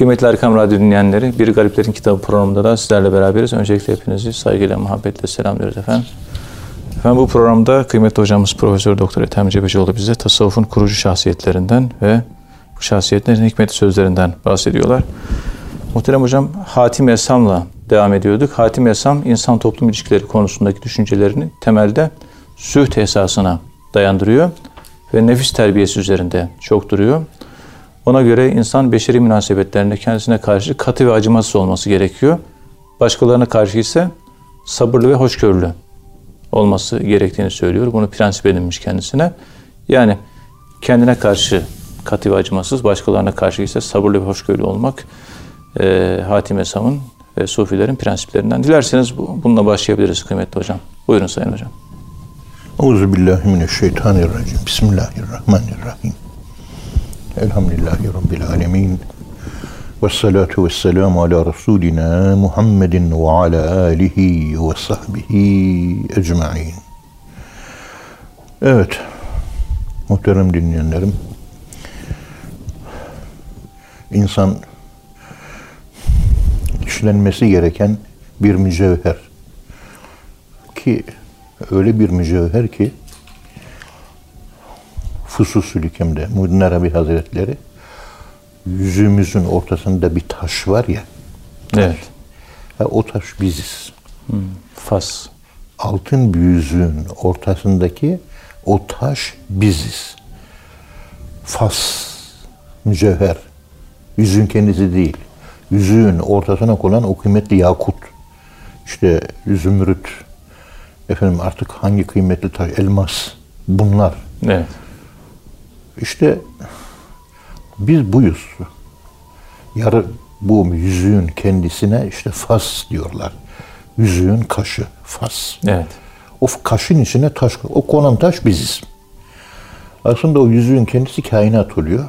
Kıymetli Erkam Radyo dinleyenleri, Bir Gariplerin Kitabı programında da sizlerle beraberiz. Öncelikle hepinizi saygıyla, muhabbetle selamlıyoruz efendim. Efendim bu programda kıymetli hocamız Profesör Doktor Ethem Cebecioğlu bize tasavvufun kurucu şahsiyetlerinden ve bu şahsiyetlerin hikmetli sözlerinden bahsediyorlar. Muhterem hocam Hatim Esam'la devam ediyorduk. Hatim Esam insan toplum ilişkileri konusundaki düşüncelerini temelde süht esasına dayandırıyor ve nefis terbiyesi üzerinde çok duruyor. Ona göre insan beşeri münasebetlerinde kendisine karşı katı ve acımasız olması gerekiyor. Başkalarına karşı ise sabırlı ve hoşgörülü olması gerektiğini söylüyor. Bunu prensip edinmiş kendisine. Yani kendine karşı katı ve acımasız, başkalarına karşı ise sabırlı ve hoşgörülü olmak e, Hatim Esam'ın ve Sufilerin prensiplerinden. Dilerseniz bununla başlayabiliriz kıymetli hocam. Buyurun Sayın Hocam. Euzubillahimineşşeytanirracim. Bismillahirrahmanirrahim. Elhamdülillahi Rabbil alemin. Ve salatu ve selamu ala Resulina Muhammedin ve ala alihi ve sahbihi ecma'in. Evet, muhterem dinleyenlerim, insan işlenmesi gereken bir mücevher ki öyle bir mücevher ki Fususül Hikem'de Muhyiddin Arabi Hazretleri yüzümüzün ortasında bir taş var ya. Evet. Ha, o taş biziz. Hmm, fas. Altın bir yüzüğün ortasındaki o taş biziz. Fas, mücevher. Yüzüğün kendisi değil. Yüzüğün ortasına konan o kıymetli yakut. İşte zümrüt, efendim artık hangi kıymetli taş, elmas. Bunlar. Evet. İşte biz buyuz. Yarı bu yüzüğün kendisine işte fas diyorlar. Yüzüğün kaşı, fas. Evet. O kaşın içine taş, o konan taş biziz. Aslında o yüzüğün kendisi kainat oluyor.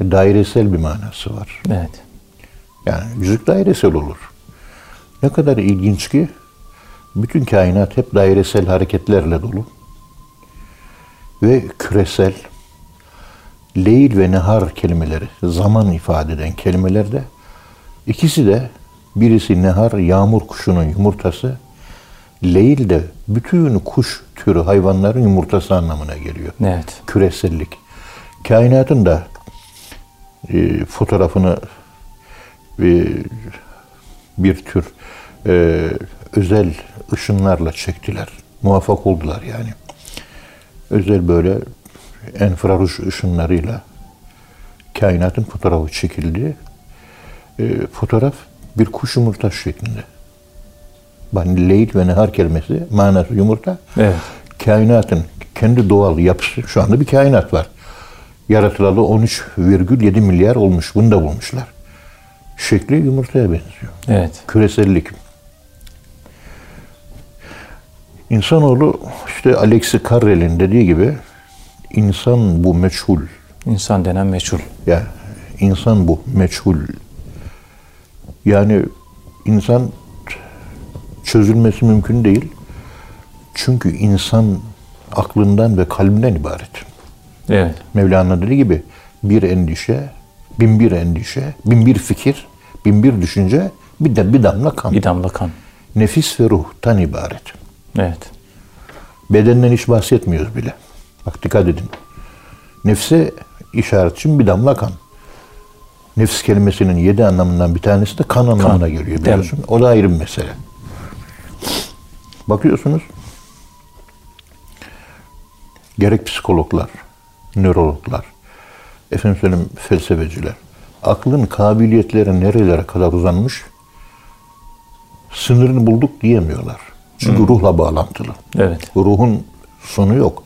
Dairesel bir manası var. Evet. Yani yüzük dairesel olur. Ne kadar ilginç ki bütün kainat hep dairesel hareketlerle dolu ve küresel leyl ve nehar kelimeleri, zaman ifade eden kelimeler de ikisi de birisi nehar, yağmur kuşunun yumurtası, leyl de bütün kuş türü hayvanların yumurtası anlamına geliyor. Evet. Küresellik. Kainatın da e, fotoğrafını e, bir tür e, özel ışınlarla çektiler. Muvaffak oldular yani özel böyle enfraruj ışınlarıyla kainatın fotoğrafı çekildi. E, fotoğraf bir kuş yumurta şeklinde. Yani leyl ve nehar kelimesi manası yumurta. Evet. Kainatın kendi doğal yapısı şu anda bir kainat var. Yaratılalı 13,7 milyar olmuş. Bunu da bulmuşlar. Şekli yumurtaya benziyor. Evet. Küresellik. İnsanoğlu işte Alexi Carrel'in dediği gibi insan bu meçhul. İnsan denen meçhul. Ya insan bu meçhul. Yani insan çözülmesi mümkün değil. Çünkü insan aklından ve kalbinden ibaret. Evet. Mevlana dediği gibi bir endişe, bin bir endişe, bin bir fikir, bin bir düşünce, bir de bir damla kan. Bir damla kan. Nefis ve ruhtan ibaret. Evet. Bedenden hiç bahsetmiyoruz bile. Bak dikkat edin. Nefse işaret için bir damla kan. Nefs kelimesinin yedi anlamından bir tanesi de kan anlamına geliyor biliyorsun. O da ayrı bir mesele. Bakıyorsunuz gerek psikologlar, nörologlar, efendim söyleyeyim felsefeciler, aklın kabiliyetleri nerelere kadar uzanmış sınırını bulduk diyemiyorlar. Çünkü hmm. ruhla bağlantılı. Evet. Ruhun sonu yok.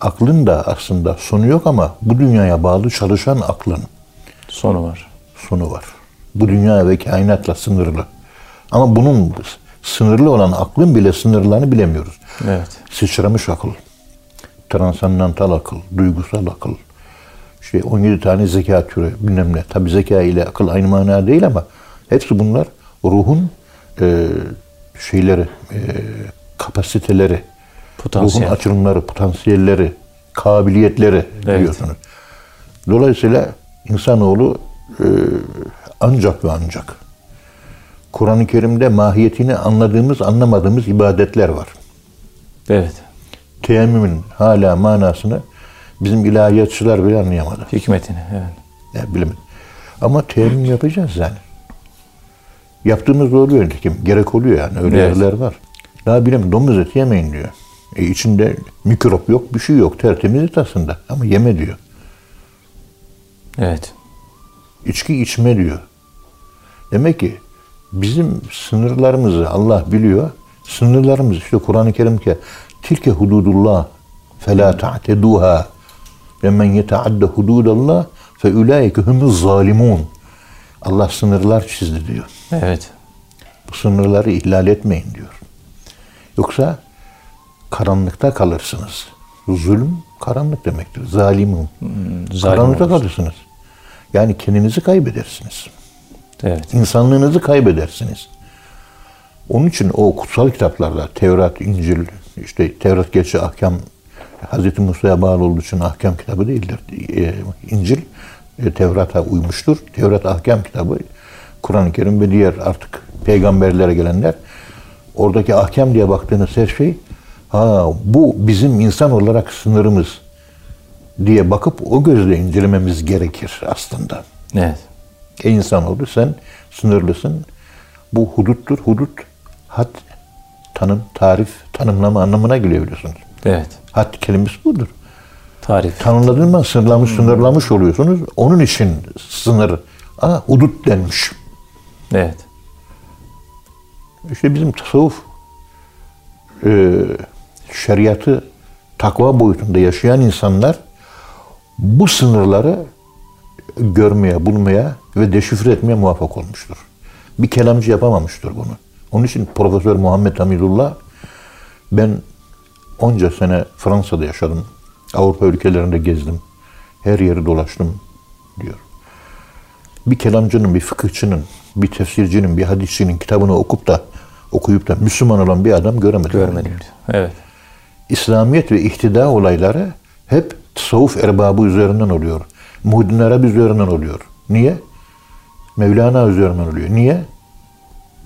Aklın da aslında sonu yok ama bu dünyaya bağlı çalışan aklın sonu var. Sonu var. Bu dünya ve kainatla sınırlı. Ama bunun sınırlı olan aklın bile sınırlarını bilemiyoruz. Evet. Sıçramış akıl, transandantal akıl, duygusal akıl, işte 17 tane zeka türü bilmem ne. Tabi zeka ile akıl aynı mana değil ama hepsi bunlar ruhun e, şeyleri, e, kapasiteleri, Potansiyel. ruhun açılımları, potansiyelleri, kabiliyetleri evet. diyorsunuz. Dolayısıyla insanoğlu e, ancak ve ancak Kur'an-ı Kerim'de mahiyetini anladığımız, anlamadığımız ibadetler var. Evet. Teyemmümün hala manasını bizim ilahiyatçılar bile anlayamadı. Hikmetini. Evet. Ya bilemedim. Ama teyemmüm yapacağız yani. Yaptığımız oluyor nitekim. Gerek oluyor yani. Öyle Evet. yerler var. Daha bilem domuz eti yemeyin diyor. E içinde mikrop yok, bir şey yok. Tertemiz et aslında. Ama yeme diyor. Evet. İçki içme diyor. Demek ki bizim sınırlarımızı Allah biliyor. Sınırlarımız işte Kur'an-ı Kerim'de tilke hududullah fela ta'teduha ve men yeteadde hududallah fe ulaike humuz zalimun. Allah sınırlar çizdi diyor. Evet. Bu sınırları ihlal etmeyin diyor. Yoksa karanlıkta kalırsınız. Zulüm karanlık demektir. Zalimun. zalim Karanlıkta olursun. kalırsınız. Yani kendinizi kaybedersiniz. Evet. İnsanlığınızı kaybedersiniz. Onun için o kutsal kitaplarda Tevrat, İncil, işte Tevrat gerçi ahkam Hz. Musa'ya bağlı olduğu için ahkam kitabı değildir. Ee, İncil e, Tevrat'a uymuştur. Tevrat ahkam kitabı Kur'an-ı Kerim ve diğer artık peygamberlere gelenler oradaki ahkam diye baktığınız her şey ha bu bizim insan olarak sınırımız diye bakıp o gözle incelememiz gerekir aslında. Evet. Ey insanoğlu sen sınırlısın. Bu huduttur. Hudut, had, tanım, tarif, tanımlama anlamına geliyor biliyorsunuz. Evet. Had kelimesi budur. Tarif. Tanımladığın zaman sınırlamış, sınırlamış oluyorsunuz. Onun için sınır, aa, hudut denmiş. Evet. İşte bizim tasavvuf e, şeriatı takva boyutunda yaşayan insanlar bu sınırları görmeye, bulmaya ve deşifre etmeye muvaffak olmuştur. Bir kelamcı yapamamıştır bunu. Onun için Profesör Muhammed Hamidullah ben onca sene Fransa'da yaşadım. Avrupa ülkelerinde gezdim. Her yeri dolaştım diyor. Bir kelamcının, bir fıkıhçının, bir tefsircinin, bir hadisçinin kitabını okup da okuyup da Müslüman olan bir adam göremedim. Görmedim. Evet. İslamiyet ve ihtida olayları hep tasavvuf erbabı üzerinden oluyor. Muhyiddin Arabi üzerinden oluyor. Niye? Mevlana üzerinden oluyor. Niye?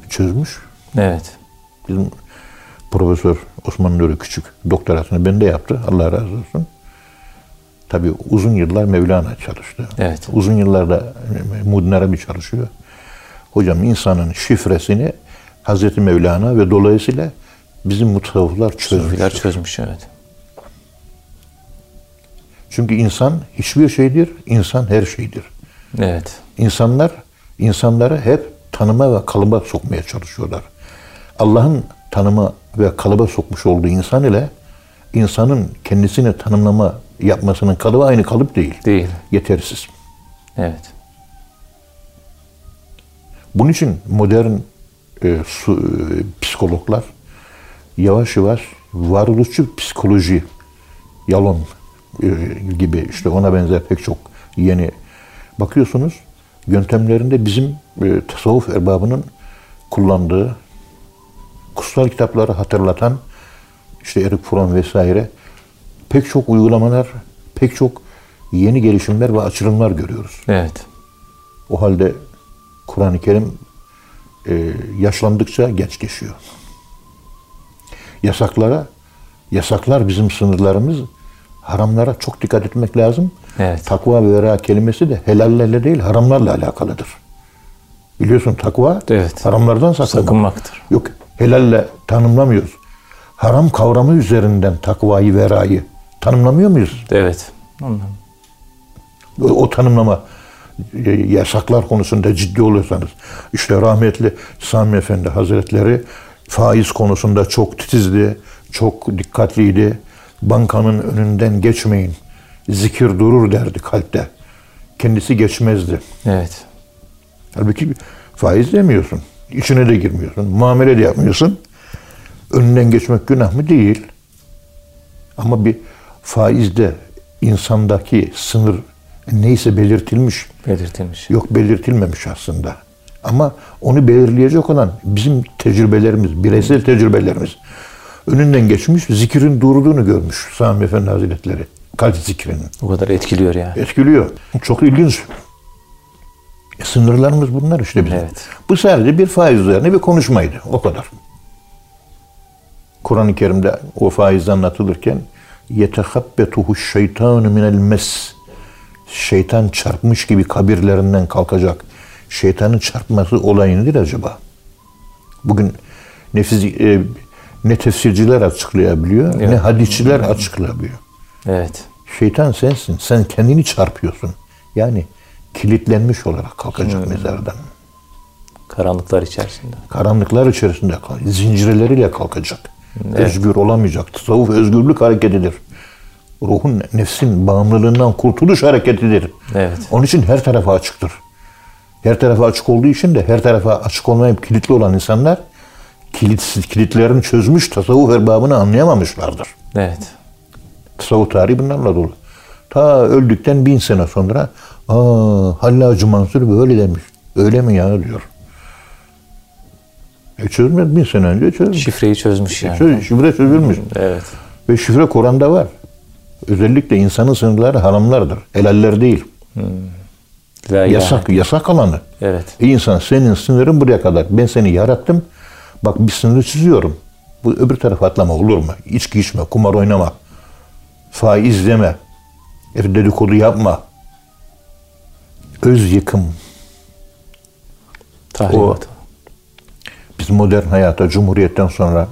Çözmüş. Evet. Bizim Profesör Osman Nuri Küçük doktorasını bende yaptı. Allah razı olsun. Tabii uzun yıllar Mevlana çalıştı. Evet. Uzun yıllarda Muhyiddin Arabi çalışıyor. Hocam insanın şifresini Hazreti Mevlana ve dolayısıyla bizim mutasavvıflar çözmüş. Sufiler çözmüş evet. Çünkü insan hiçbir şeydir, insan her şeydir. Evet. İnsanlar insanları hep tanıma ve kalıba sokmaya çalışıyorlar. Allah'ın tanıma ve kalıba sokmuş olduğu insan ile insanın kendisini tanımlama yapmasının kalıbı aynı kalıp değil. Değil. Yetersiz. Evet. Bunun için modern e, su, e, psikologlar yavaş yavaş varoluşçu psikoloji, yalon e, gibi işte ona benzer pek çok yeni bakıyorsunuz yöntemlerinde bizim e, tasavvuf erbabının kullandığı kutsal kitapları hatırlatan işte Erik Fromm vesaire pek çok uygulamalar, pek çok yeni gelişimler ve açılımlar görüyoruz. Evet. O halde Kur'an-ı Kerim e, yaşlandıkça geç geçiyor. Yasaklara, yasaklar bizim sınırlarımız. Haramlara çok dikkat etmek lazım. Evet. Takva ve vera kelimesi de helallerle değil haramlarla alakalıdır. Biliyorsun takva Evet. haramlardan sakınmak. Sakınmaktır. Yok helalle tanımlamıyoruz. Haram kavramı üzerinden takvayı, verayı tanımlamıyor muyuz? Evet. Anladım. o, o tanımlama e, yasaklar konusunda ciddi oluyorsanız işte rahmetli Sami Efendi Hazretleri faiz konusunda çok titizdi, çok dikkatliydi. Bankanın önünden geçmeyin. Zikir durur derdi kalpte. Kendisi geçmezdi. Evet. Halbuki faiz demiyorsun. İçine de girmiyorsun. Muamele de yapmıyorsun. Önünden geçmek günah mı? Değil. Ama bir faizde insandaki sınır neyse belirtilmiş. Belirtilmiş. Yok belirtilmemiş aslında. Ama onu belirleyecek olan bizim tecrübelerimiz, bireysel tecrübelerimiz. Önünden geçmiş, zikirin durduğunu görmüş Sami Efendi Hazretleri. Kalp zikrinin. O kadar etkiliyor yani. Etkiliyor. Çok ilginç. E, sınırlarımız bunlar işte bizim. Evet. Bu sadece bir faiz üzerine bir konuşmaydı. O kadar. Kur'an-ı Kerim'de o faiz anlatılırken yetehabbetuhu şeytanu minel mes şeytan çarpmış gibi kabirlerinden kalkacak. Şeytanın çarpması olayı nedir acaba? Bugün nefis, e, ne tefsirciler açıklayabiliyor, ne Evet. hadisçiler açıklayabiliyor. Evet. Şeytan sensin. Sen kendini çarpıyorsun. Yani kilitlenmiş olarak kalkacak mezardan. Karanlıklar içerisinde. Karanlıklar içerisinde zincirleriyle kalkacak. Özgür olamayacak. Tasavvuf özgürlük hareketidir. Ruhun, nefsin bağımlılığından kurtuluş hareketidir. Evet. Onun için her tarafa açıktır. Her tarafa açık olduğu için de her tarafa açık olmayıp kilitli olan insanlar kilitsiz, kilitlerini çözmüş tasavvuf erbabını anlayamamışlardır. Evet. Tasavvuf tarihi bunlarla dolu. Ta öldükten bin sene sonra aa Hallacı Mansur böyle demiş. Öyle mi ya diyor. E çözmez bin sene önce çözmüş. Şifreyi çözmüş yani. Çöz- şifre çözülmüş. Evet. Ve şifre Kur'an'da var. Özellikle insanın sınırları haramlardır. Helaller değil. La ilahe. Yasak, yasak alanı. Evet. Ey insan senin sınırın buraya kadar. Ben seni yarattım. Bak bir sınırı çiziyorum. Bu öbür tarafa atlama olur mu? İçki içme, kumar oynama. Faiz yeme. e, Dedikodu yapma. Öz yıkım. Tahribat. Biz modern hayata Cumhuriyet'ten sonra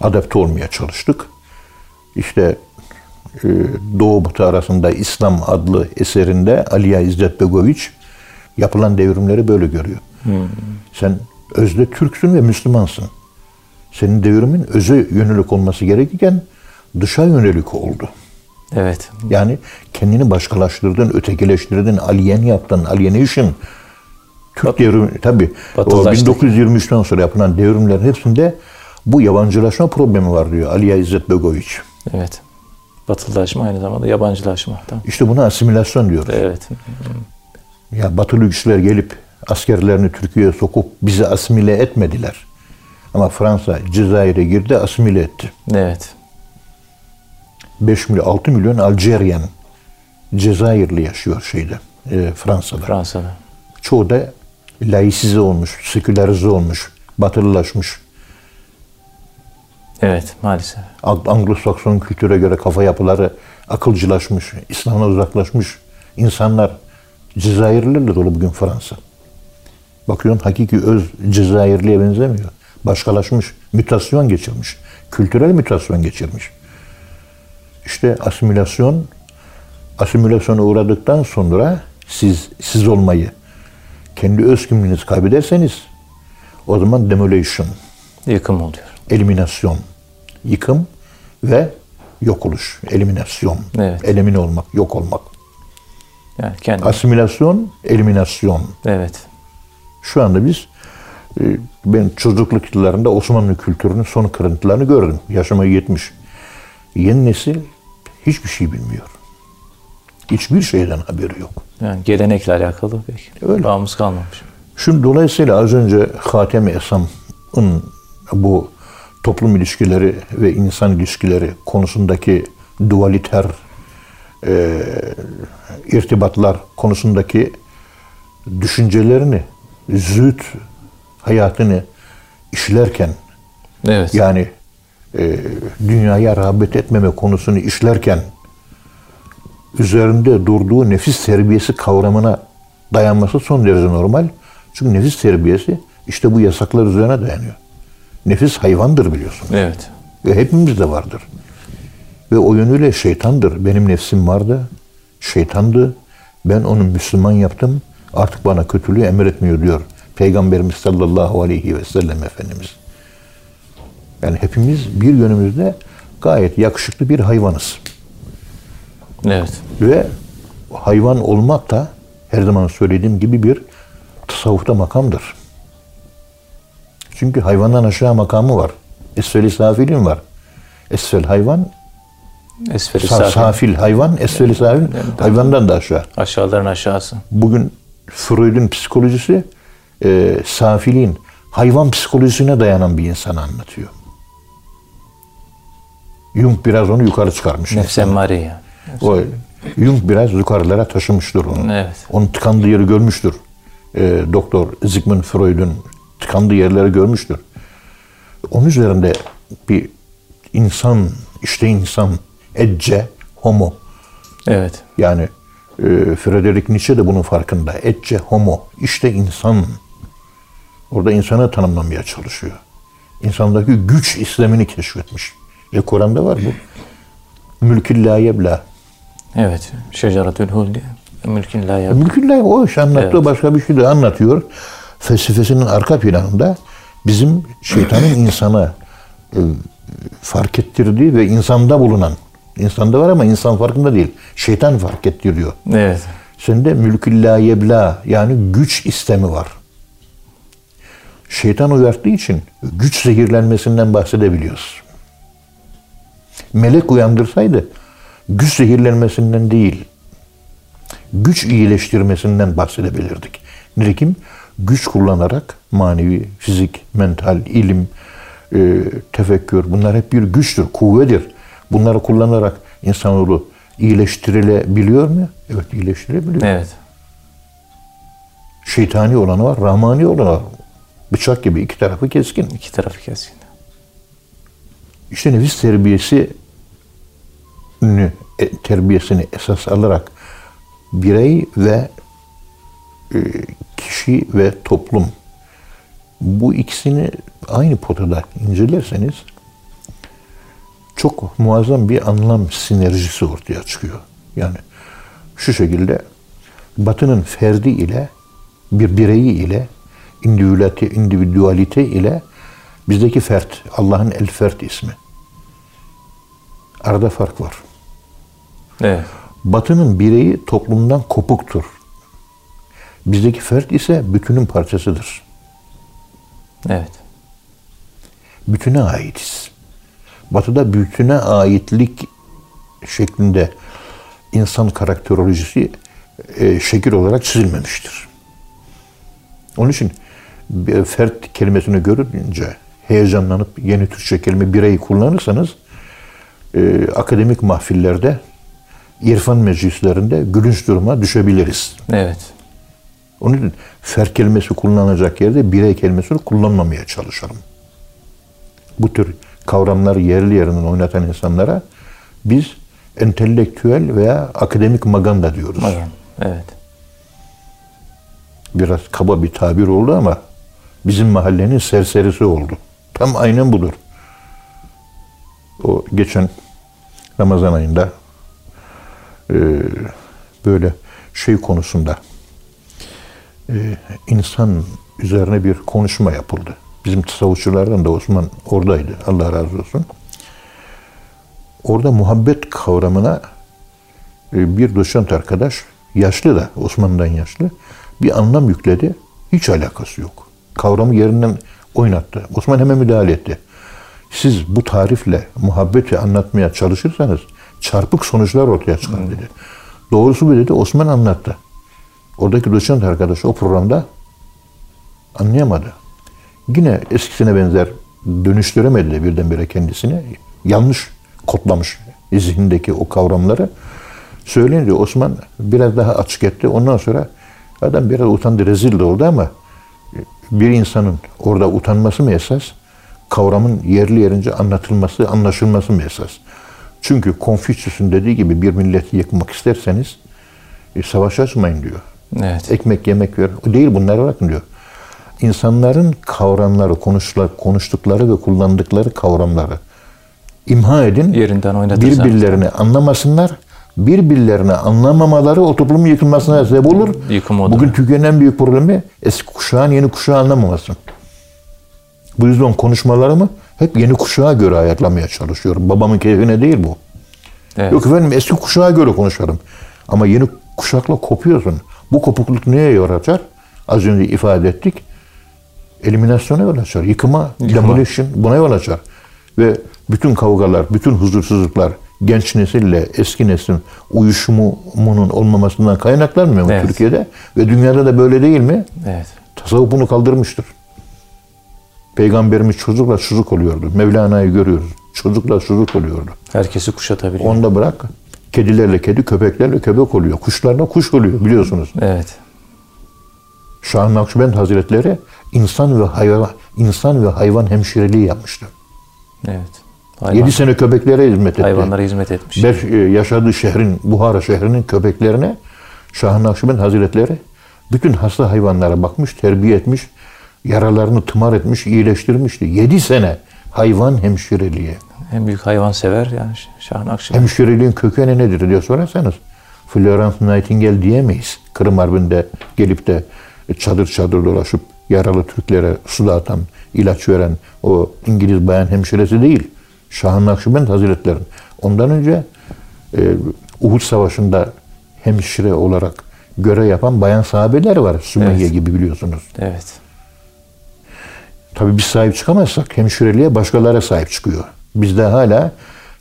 adapte olmaya çalıştık. İşte e, Doğu Batı arasında İslam adlı eserinde Aliya İzzet Begoviç yapılan devrimleri böyle görüyor. Sen özde Türksün ve Müslümansın. Senin devrimin öze yönelik olması gerekirken dışa yönelik oldu. Evet. Yani kendini başkalaştırdın, ötekileştirdin, alien yaptın, alienation. Türk devrimi, tabii o Batılılaştık. 1923'ten sonra yapılan devrimlerin hepsinde bu yabancılaşma problemi var diyor Aliya İzzet Begoviç. Evet. Batılılaşma aynı zamanda yabancılaşma. Tamam. İşte buna asimilasyon diyoruz. Evet. Ya batılı güçler gelip askerlerini Türkiye'ye sokup bizi asimile etmediler. Ama Fransa Cezayir'e girdi, asimile etti. Evet. 5 milyon, 6 milyon Alceryan Cezayirli yaşıyor şeyde, e, Fransa'da. Fransa'da. Çoğu da laisize olmuş, sekülerize olmuş, batılılaşmış. Evet maalesef. Ang- Anglo-Sakson kültüre göre kafa yapıları akılcılaşmış, İslam'dan uzaklaşmış insanlar Cezayirlilerle dolu bugün Fransa. Bakıyorsun hakiki öz Cezayirli'ye benzemiyor. Başkalaşmış, mütasyon geçirmiş. Kültürel mütasyon geçirmiş. İşte asimilasyon, asimilasyona uğradıktan sonra siz siz olmayı, kendi öz kimliğinizi kaybederseniz o zaman demolition, Yıkım oluyor. eliminasyon, yıkım ve yok oluş, eliminasyon, Evet. elimine olmak, yok olmak. Yani kendi. Asimilasyon, eliminasyon. evet. Şu anda biz e, ben çocukluk yıllarında Osmanlı kültürünün son kırıntılarını gördüm. Yaşıma yetmiş. Yeni nesil hiçbir şey bilmiyor. Hiçbir şeyden haberi yok. Yani gelenekle alakalı pek. Öyle. Bağımız kalmamış. Şimdi dolayısıyla az önce Hatem-i Esam'ın bu toplum ilişkileri ve insan ilişkileri konusundaki dualiter e, irtibatlar konusundaki düşüncelerini, züht hayatını işlerken Evet. yani e, dünyaya rağbet etmeme konusunu işlerken üzerinde durduğu nefis terbiyesi kavramına dayanması son derece normal. Çünkü nefis terbiyesi işte bu yasaklar üzerine dayanıyor. Nefis hayvandır biliyorsun. Evet. Ve hepimizde vardır. Ve o yönüyle şeytandır. Benim nefsim vardı. Şeytandı. Ben onu Müslüman yaptım. Artık bana kötülüğü emretmiyor diyor. Peygamberimiz sallallahu aleyhi ve sellem Efendimiz. Yani hepimiz bir yönümüzde gayet yakışıklı bir hayvanız. Evet. Ve hayvan olmak da her zaman söylediğim gibi bir tasavvufta makamdır. Çünkü hayvandan aşağı makamı var. Esfel-i safilin var. Esfel hayvan, Esferi sa- safi. safil hayvan, esfel-i safil hayvandan da aşağı. Aşağıların aşağısı. Bugün Freud'un psikolojisi e, safilin hayvan psikolojisine dayanan bir insanı anlatıyor. Jung biraz onu yukarı çıkarmış. Nefs emmare yani. O Jung biraz yukarılara taşımıştır onu. Evet. Onun tıkandığı yeri görmüştür. e, Doktor Sigmund Freud'un tıkandığı yerleri görmüştür. Onun üzerinde bir insan, işte insan, ecce, homo. Evet. Yani e, Friedrich Nietzsche de bunun farkında. Ecce, homo, işte insan. Orada insanı tanımlamaya çalışıyor. İnsandaki güç islemini keşfetmiş. Ve Kur'an'da var bu. Mülkül la yebla. Evet. Şecaretül huldi. Mülkün la yab- Mülkül la o iş anlattığı Evet. başka bir şey de anlatıyor. Felsefesinin arka planında bizim şeytanın insana e, fark ettirdiği ve insanda bulunan, insanda var ama insan farkında değil. Şeytan fark ettiriyor. Evet. Sende mülkül la yebla yani güç istemi var. Şeytan uyarttığı için güç zehirlenmesinden bahsedebiliyoruz. Melek uyandırsaydı güç zehirlenmesinden değil, güç iyileştirmesinden bahsedebilirdik. Nitekim güç kullanarak manevi, fizik, mental, ilim, e, tefekkür bunlar hep bir güçtür, kuvvedir. Bunları kullanarak insanoğlu iyileştirilebiliyor mu? Evet iyileştirebiliyor. Evet. Şeytani olanı var, rahmani olanı var. Bıçak gibi iki tarafı keskin. İki tarafı keskin. İşte nefis terbiyesi terbiyesini esas alarak birey ve e, kişi ve toplum bu ikisini aynı potada incelerseniz çok muazzam bir anlam sinerjisi ortaya çıkıyor. Yani şu şekilde Batı'nın ferdi ile bir bireyi ile individualite, individualite ile bizdeki fert, Allah'ın el fert ismi. Arada fark var. Evet. Batı'nın bireyi toplumdan kopuktur. Bizdeki fert ise bütünün parçasıdır. Evet. Bütüne aitiz. Batı'da bütüne aitlik şeklinde insan karakterolojisi e, şekil olarak çizilmemiştir. Onun için fert kelimesini görünce heyecanlanıp yeni Türkçe kelime bireyi kullanırsanız e, akademik mahfillerde, irfan meclislerinde gülünç duruma düşebiliriz. Evet. Onun için fer kelimesi kullanılacak yerde birey kelimesini kullanmamaya çalışalım. Bu tür kavramları yerli yerinden oynatan insanlara biz entelektüel veya akademik maganda diyoruz. Magan. Evet. Biraz kaba bir tabir oldu ama bizim mahallenin serserisi oldu. Tam aynen budur. O geçen Ramazan ayında e, böyle şey konusunda e, insan üzerine bir konuşma yapıldı. Bizim tasavvufçulardan da Osman oradaydı. Allah razı olsun. Orada muhabbet kavramına e, bir doçent arkadaş, yaşlı da, Osman'dan yaşlı, bir anlam yükledi. Hiç alakası yok. Kavramı yerinden oynattı. Osman hemen müdahale etti. Siz bu tarifle muhabbeti anlatmaya çalışırsanız çarpık sonuçlar ortaya çıkar dedi. Doğrusu bu dedi. Osman anlattı. Oradaki doçent arkadaş o programda anlayamadı. Yine eskisine benzer dönüştüremedi de birdenbire kendisini. Yanlış kodlamış zihnindeki o kavramları. Söyleyince Osman biraz daha açık etti. Ondan sonra adam biraz utandı, rezil de oldu ama bir insanın orada utanması mı esas? Kavramın yerli yerince anlatılması, anlaşılması mı esas? Çünkü Konfüçyüs'ün dediği gibi bir milleti yıkmak isterseniz e, savaş açmayın diyor. Evet. Ekmek yemek ver. O değil bunlara bakın diyor. İnsanların kavramları, konuştukları, konuştukları ve kullandıkları kavramları imha edin. Yerinden oynatırsanız. Birbirlerini anlamasınlar. Birbirlerini anlamamaları o toplumun yıkılmasına sebep olur. Yıkım odur. Bugün Türkiye'nin en büyük problemi eski kuşağın yeni kuşağı anlamaması. Bu yüzden konuşmalarımı hep yeni kuşağa göre ayarlamaya çalışıyorum. Babamın keyfine değil bu. Evet. Yok efendim eski kuşağa göre konuşarım. Ama yeni kuşakla kopuyorsun. Bu kopukluk neye yol açar? Az önce ifade ettik. Eliminasyona yol açar. Yıkıma, Yıkıma. demolition buna yol açar. Ve bütün kavgalar, bütün huzursuzluklar genç nesille eski neslin uyuşumunun olmamasından kaynaklanmıyor mu Evet. Türkiye'de? Ve dünyada da böyle değil mi? Evet. Tasavvuf bunu kaldırmıştır. Peygamberimiz çocukla çocuk oluyordu. Mevlana'yı görüyoruz. Çocukla çocuk oluyordu. Herkesi kuşatabiliyor. Onu da bırak. Kedilerle kedi, köpeklerle köpek oluyor. Kuşlarla kuş oluyor biliyorsunuz. Evet. Şah Nakşibend Hazretleri insan ve hayvan insan ve hayvan hemşireliği yapmıştı. Evet. Hayvan, 7 sene köpeklere hizmet etti. hayvanlara hizmet etmiş. Beş, e, yaşadığı şehrin, Buhara şehrinin köpeklerine Şah Nakşibend Hazretleri bütün hasta hayvanlara bakmış, terbiye etmiş, yaralarını tımar etmiş, iyileştirmişti. 7 sene hayvan hemşireliği. En büyük hayvan sever yani Şah Nakşibend. Hemşireliğin kökeni nedir diye sorarsanız Florence Nightingale diyemeyiz. Kırım Harbi'nde gelip de çadır çadır dolaşıp yaralı Türklere su dağıtan, ilaç veren o İngiliz bayan hemşiresi değil. Şah Nakşibend Hazretleri'nin. Ondan önce e, Uhud Savaşı'nda hemşire olarak görev yapan bayan sahabeler var. Sümeyye Evet. gibi biliyorsunuz. Evet. Tabii biz sahip çıkamazsak hemşireliğe başkaları sahip çıkıyor. Bizde hala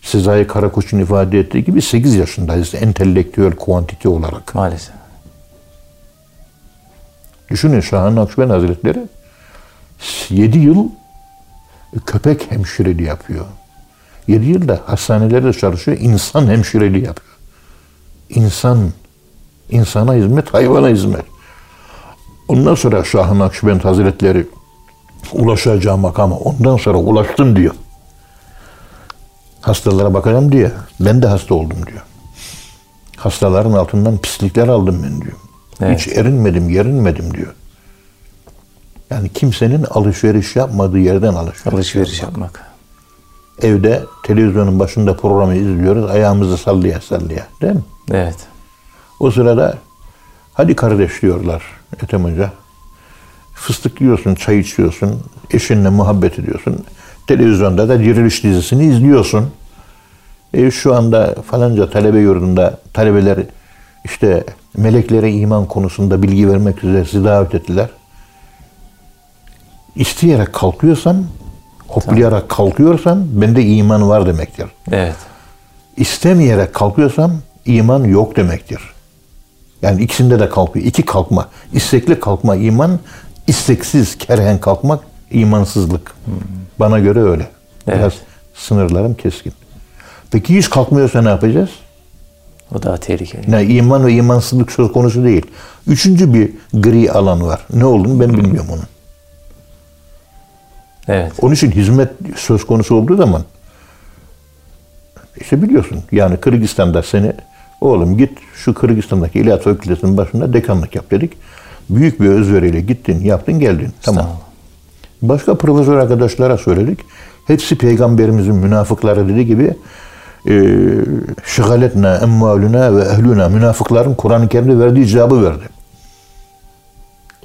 Sezai Karakoç'un ifade ettiği gibi 8 yaşındayız entelektüel kuantite olarak. Maalesef. Düşünün Şahan Nakşibend Hazretleri 7 yıl köpek hemşireliği yapıyor. 7 yılda hastanelerde çalışıyor, insan hemşireliği yapıyor. İnsan, insana hizmet, hayvana hizmet. Ondan sonra Şah-ı Nakşibend Hazretleri ulaşacağı makama ondan sonra ulaştım diyor. Hastalara bakacağım diye. Ben de hasta oldum diyor. Hastaların altından pislikler aldım ben diyor. Evet. Hiç erinmedim, yerinmedim diyor. Yani kimsenin alışveriş yapmadığı yerden alışveriş. Alışveriş yapmak. Evde televizyonun başında programı izliyoruz. Ayağımızı sallaya sallaya. Değil mi? Evet. O sırada hadi kardeş diyorlar Ethem Hoca. Fıstık yiyorsun, çay içiyorsun, eşinle muhabbet ediyorsun. Televizyonda da diriliş dizisini izliyorsun. E, şu anda falanca talebe yurdunda talebeler işte meleklere iman konusunda bilgi vermek üzere sizi davet ettiler. İsteyerek kalkıyorsam, hoplayarak kalkıyorsam bende iman var demektir. Evet. İstemeyerek kalkıyorsam iman yok demektir. Yani ikisinde de kalkıyor. İki kalkma. İstekli kalkma iman, isteksiz kerhen kalkmak imansızlık. Bana göre öyle. Biraz Evet. sınırlarım keskin. Peki hiç kalkmıyorsa ne yapacağız? O daha tehlikeli. Ne iman ve imansızlık söz konusu değil. Üçüncü bir gri alan var. Ne olduğunu ben bilmiyorum onun. Evet. Onun için hizmet söz konusu olduğu zaman işte biliyorsun yani Kırgızistan'da seni oğlum git şu Kırgızistan'daki İlahiyat Fakültesi'nin başında dekanlık yap dedik. Büyük bir özveriyle gittin, yaptın, geldin. Tamam. Başka profesör arkadaşlara söyledik. Hepsi peygamberimizin münafıkları dediği gibi e, şıgaletna ve ehluna münafıkların Kur'an-ı Kerim'de verdiği cevabı verdi.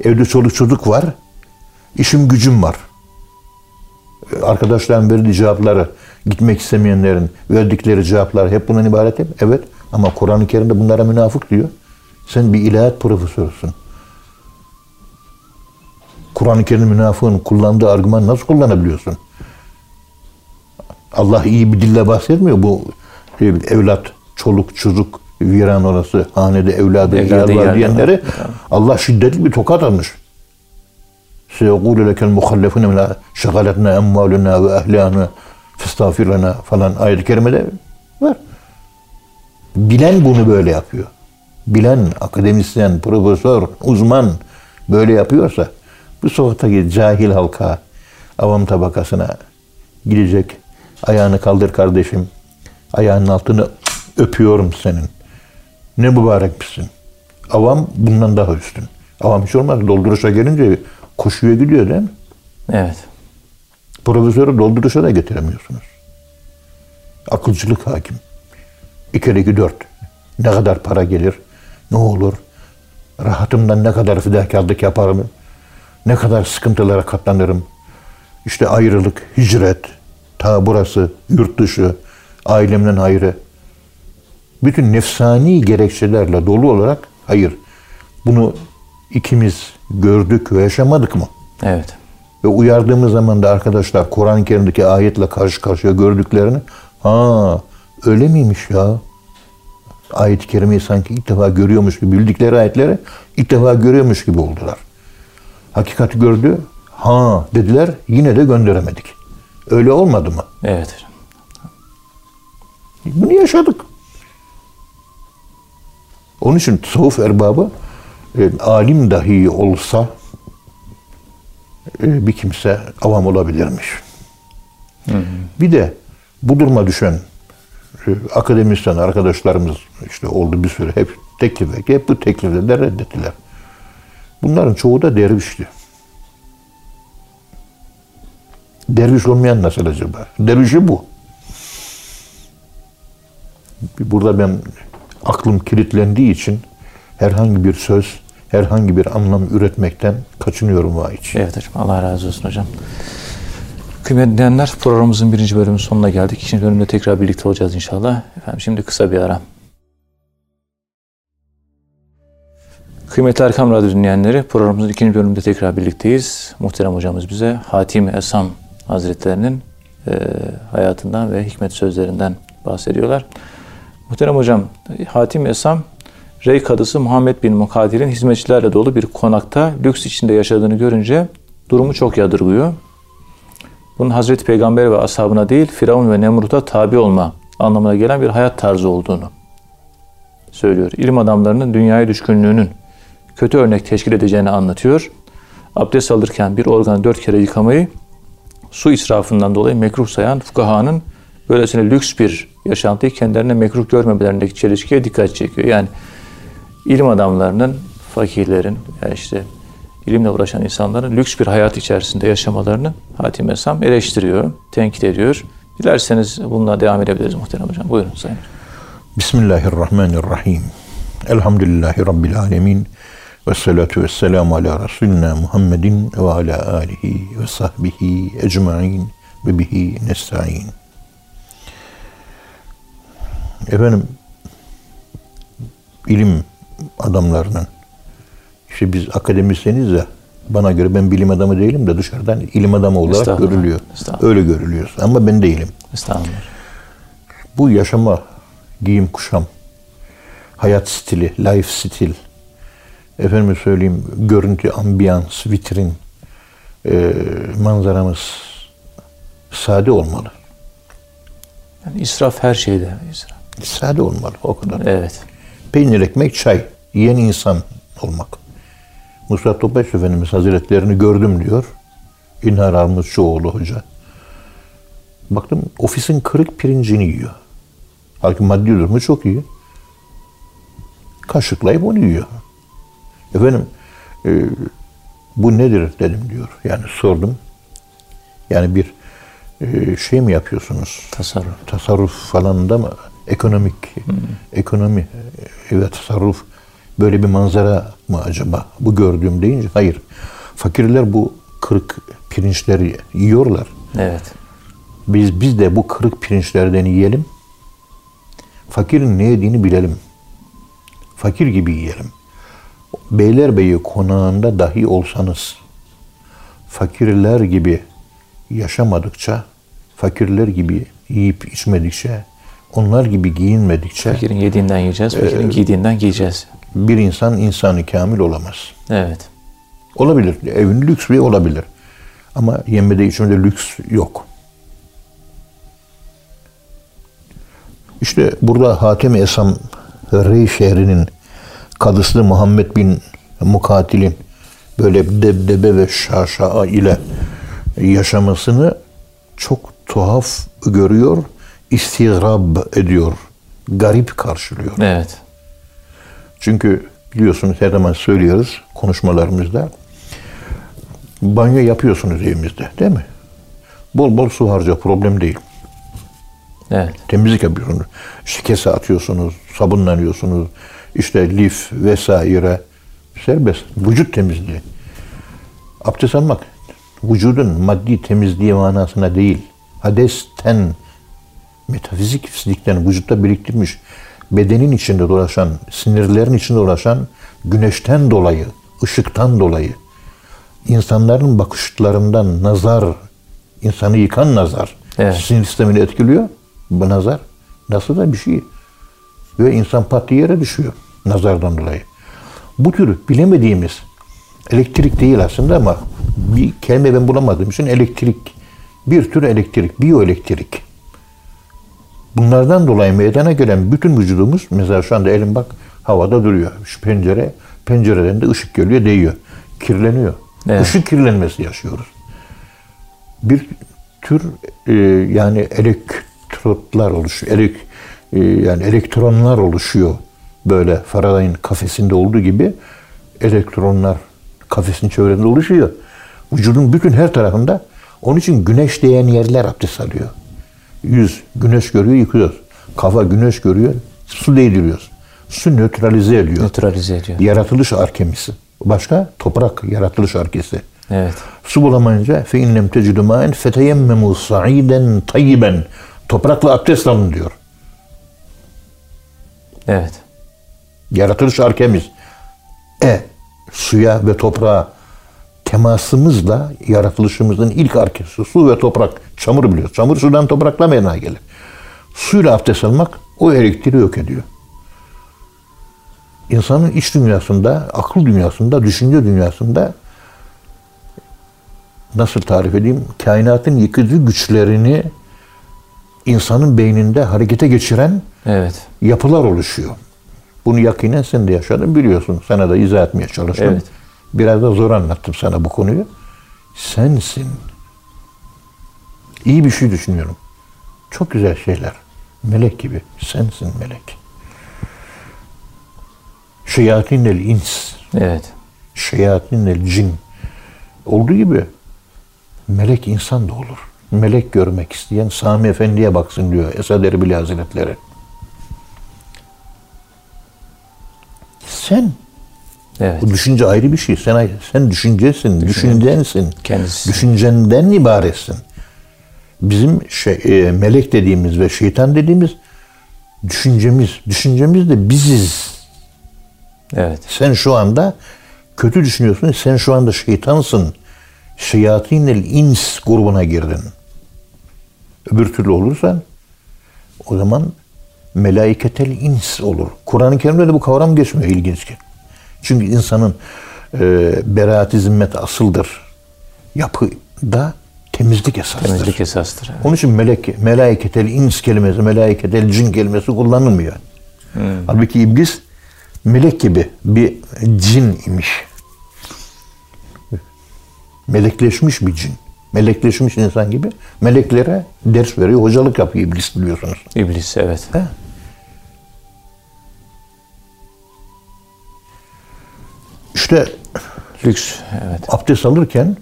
Evde çoluk çocuk var. işim gücüm var. Arkadaşların verdiği cevapları, gitmek istemeyenlerin verdikleri cevaplar hep bundan ibaret mi? Evet. Ama Kur'an-ı Kerim'de bunlara münafık diyor. Sen bir ilahiyat profesörüsün. Kur'an-ı Kerim münafığın kullandığı argüman nasıl kullanabiliyorsun? Allah iyi bir dille bahsetmiyor. Bu şey, evlat, çoluk, çocuk, viran orası, hanede evladı, Evladı yer var var. Allah şiddetli bir tokat atmış. Seyekûlü lekel muhallefune min şegaletne emvaluna ve ehlâna festağfir lena falan ayet-i kerimede var. Bilen bunu böyle yapıyor. Bilen, akademisyen, profesör, uzman böyle yapıyorsa bu sokaktaki cahil halka, avam tabakasına gidecek. Ayağını kaldır kardeşim. Ayağının altını öpüyorum senin. Ne mübarek misin? Avam bundan daha üstün. Avam hiç olmaz. Dolduruşa gelince koşuya gidiyor değil mi? Evet. Profesörü dolduruşa da getiremiyorsunuz. Akılcılık hakim. İki iki dört. Ne kadar para gelir? Ne olur? Rahatımdan ne kadar fedakarlık yaparım? Ne kadar sıkıntılara katlanırım? İşte ayrılık, hicret, ta burası, yurt dışı, ailemden ayrı. Bütün nefsani gerekçelerle dolu olarak hayır. Bunu ikimiz gördük ve yaşamadık mı? Evet. Ve uyardığımız zaman da arkadaşlar Kur'an-ı Kerim'deki ayetle karşı karşıya gördüklerini ha öyle miymiş ya? Ayet-i Kerime'yi sanki ilk defa görüyormuş gibi bildikleri ayetleri ilk defa görüyormuş gibi oldular. Hakikati gördü. Ha dediler yine de gönderemedik. Öyle olmadı mı? Evet. Bunu yaşadık. Onun için tasavvuf erbabı e, alim dahi olsa e, bir kimse avam olabilirmiş. Bir de bu duruma düşen e, akademisyen arkadaşlarımız işte oldu bir süre hep teklif. Hep bu teklifleri de reddettiler. Bunların çoğu da dervişti. Derviş olmayan nasıl acaba? Dervişi bu. Burada ben aklım kilitlendiği için herhangi bir söz, herhangi bir anlam üretmekten kaçınıyorum vay için. Evet hocam. Allah razı olsun hocam. Kıymetli dinleyenler programımızın birinci bölümünün sonuna geldik. İkinci bölümde tekrar birlikte olacağız inşallah. Efendim şimdi kısa bir ara. Kıymetli Erkam Radyo dinleyenleri programımızın ikinci bölümünde tekrar birlikteyiz. Muhterem hocamız bize Hatim Esam Hazretlerinin e, hayatından ve hikmet sözlerinden bahsediyorlar. Muhterem hocam Hatim Esam Rey kadısı Muhammed bin Mukadir'in hizmetçilerle dolu bir konakta lüks içinde yaşadığını görünce durumu çok yadırgıyor. Bunun Hazreti Peygamber ve ashabına değil Firavun ve Nemrut'a tabi olma anlamına gelen bir hayat tarzı olduğunu söylüyor. İlim adamlarının dünyaya düşkünlüğünün kötü örnek teşkil edeceğini anlatıyor. Abdest alırken bir organı dört kere yıkamayı su israfından dolayı mekruh sayan fukahanın böylesine lüks bir yaşantıyı kendilerine mekruh görmemelerindeki çelişkiye dikkat çekiyor. Yani ilim adamlarının, fakirlerin, yani işte ilimle uğraşan insanların lüks bir hayat içerisinde yaşamalarını Hatim Esam eleştiriyor, tenkit ediyor. Dilerseniz bununla devam edebiliriz muhterem hocam. Buyurun sayın. Bismillahirrahmanirrahim. Elhamdülillahi Rabbil alemin. Ve salatu ve selamu ala Resulina Muhammedin ve ala alihi ve sahbihi ecmain ve bihi nesta'in. Efendim, ilim adamlarının, işte biz akademisyeniz ya, bana göre ben bilim adamı değilim de dışarıdan ilim adamı olarak Estağfurullah. görülüyor. Estağfurullah. Öyle görülüyoruz. Ama ben değilim. Estağfurullah. Bu yaşama, giyim kuşam, hayat stili, life stil, efendim söyleyeyim görüntü, ambiyans, vitrin, e, manzaramız sade olmalı. Yani israf her şeyde. israf. Sade olmalı o kadar. Evet. Peynir, ekmek, çay, yiyen insan olmak. Musa Topbaş Efendimiz Hazretlerini gördüm diyor. İlhar Armutçuoğlu Hoca. Baktım ofisin kırık pirincini yiyor. Halbuki maddi durumu çok iyi. Kaşıklayıp onu yiyor. Efendim e, bu nedir dedim diyor. Yani sordum. Yani bir e, şey mi yapıyorsunuz? Tasarruf. tasarruf falan da mı? Ekonomik, ekonomi e, ve tasarruf böyle bir manzara mı acaba? Bu gördüğüm deyince hayır. Fakirler bu kırık pirinçleri yiyorlar. Evet. Biz biz de bu kırık pirinçlerden yiyelim. Fakirin ne yediğini bilelim. Fakir gibi yiyelim. Beylerbeyi konağında dahi olsanız fakirler gibi yaşamadıkça, fakirler gibi yiyip içmedikçe, onlar gibi giyinmedikçe Fakirin yediğinden yiyeceğiz, fakirin giydiğinden giyeceğiz. bir insan insanı kamil olamaz. Evet. Olabilir. Evin lüks bir olabilir. Ama yemede içmede lüks yok. İşte burada Hatem Esam Rey şehrinin kadısı Muhammed bin Mukatil'in böyle debdebe ve şaşaa ile yaşamasını çok tuhaf görüyor, istigrab ediyor, garip karşılıyor. Evet. Çünkü biliyorsunuz her zaman söylüyoruz konuşmalarımızda. Banyo yapıyorsunuz evimizde değil mi? Bol bol su harca problem değil. Evet. Temizlik yapıyorsunuz. İşte kese atıyorsunuz, sabunlanıyorsunuz. İşte lif vesaire. Serbest. Vücut temizliği. Abdest almak vücudun maddi temizliği manasına değil. Hadesten, metafizik fizikten vücutta biriktirmiş bedenin içinde dolaşan, sinirlerin içinde dolaşan güneşten dolayı, ışıktan dolayı insanların bakışlarından nazar, insanı yıkan nazar Evet. sinir sistemini etkiliyor. Bu nazar nasıl da bir şey. Ve insan pat yere düşüyor nazardan dolayı. Bu tür bilemediğimiz elektrik değil aslında ama bir kelime ben bulamadığım için elektrik. Bir tür elektrik, biyoelektrik. Bunlardan dolayı meydana gelen bütün vücudumuz, mesela şu anda elim bak havada duruyor. Şu pencere Pencereden de ışık geliyor, değiyor. Kirleniyor. Evet. Işık kirlenmesi yaşıyoruz. Bir tür e, yani elektrotlar oluşuyor. Elek, e, yani elektronlar oluşuyor. Böyle Faraday'ın kafesinde olduğu gibi elektronlar kafesin çevresinde oluşuyor. Vücudun bütün her tarafında. Onun için güneş değen yerler abdest alıyor. Yüz güneş görüyor yıkıyoruz. Kafa güneş görüyor su değdiriyoruz. Su nötralize ediyor. Nötralize ediyor. Yaratılış arkemisi. Başka? Toprak yaratılış arkesi. Evet. Su bulamayınca fe innem tecidu ma'en feteyemmemu sa'iden tayyiben. Toprakla abdest alın diyor. Evet. Yaratılış arkemiz. E suya ve toprağa temasımızla yaratılışımızın ilk arkesi su ve toprak. Çamur biliyoruz. Çamur sudan toprakla meydana gelir. Suyla abdest almak o elektriği yok ediyor. İnsanın iç dünyasında, akıl dünyasında, düşünce dünyasında nasıl tarif edeyim? Kainatın yıkıcı güçlerini insanın beyninde harekete geçiren Evet. yapılar oluşuyor. Bunu yakinen sen de yaşadın biliyorsun. Sana da izah etmeye çalıştım. Evet. Biraz da zor anlattım sana bu konuyu. Sensin. İyi bir şey düşünüyorum. Çok güzel şeyler. Melek gibi. Sensin melek. Şeyatinel ins. Evet. Şeyatinel cin. Olduğu gibi melek insan da olur. Melek görmek isteyen Sami Efendi'ye baksın diyor Esad Erbil Hazretleri. Sen Evet. bu düşünce ayrı bir şey. Sen sen düşüncesin, düşüncensin. Kendisi. Düşüncenden ibaretsin. Bizim şey, e, melek dediğimiz ve şeytan dediğimiz düşüncemiz. Düşüncemiz de biziz. Evet. Sen şu anda kötü düşünüyorsun. Sen şu anda şeytansın. Şeyatinel ins grubuna girdin. Öbür türlü olursan o zaman melaiketel ins olur. Kur'an-ı Kerim'de de bu kavram geçmiyor ilginç ki. Çünkü insanın e, beraat-i zimmet asıldır. Yapıda temizlik esastır. Temizlik esastır. Evet. Onun için melek, melaiketel ins kelimesi, melaiketel cin kelimesi kullanılmıyor. Halbuki iblis melek gibi bir cin imiş. Melekleşmiş bir cin. Melekleşmiş insan gibi meleklere ders veriyor, hocalık yapıyor iblis biliyorsunuz. İblis evet. He? İşte Lüks. Evet. abdest alırken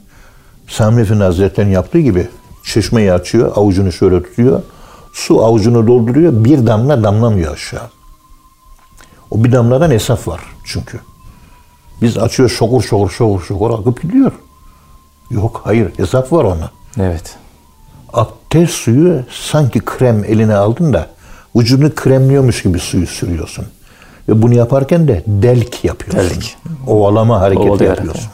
Sami Efendi Hazretleri'nin yaptığı gibi çeşmeyi açıyor, avucunu şöyle tutuyor. Su avucunu dolduruyor, bir damla damlamıyor aşağı. O bir damladan hesap var çünkü. Biz açıyor şokur şokur şokur şokur akıp gidiyor. Yok hayır hesap var ona. Evet. Abdest suyu sanki krem eline aldın da vücudunu kremliyormuş gibi suyu sürüyorsun. Ve bunu yaparken de delk yapıyorsun. Delk. Ovalama hareketi Ovalayarak, yapıyorsun.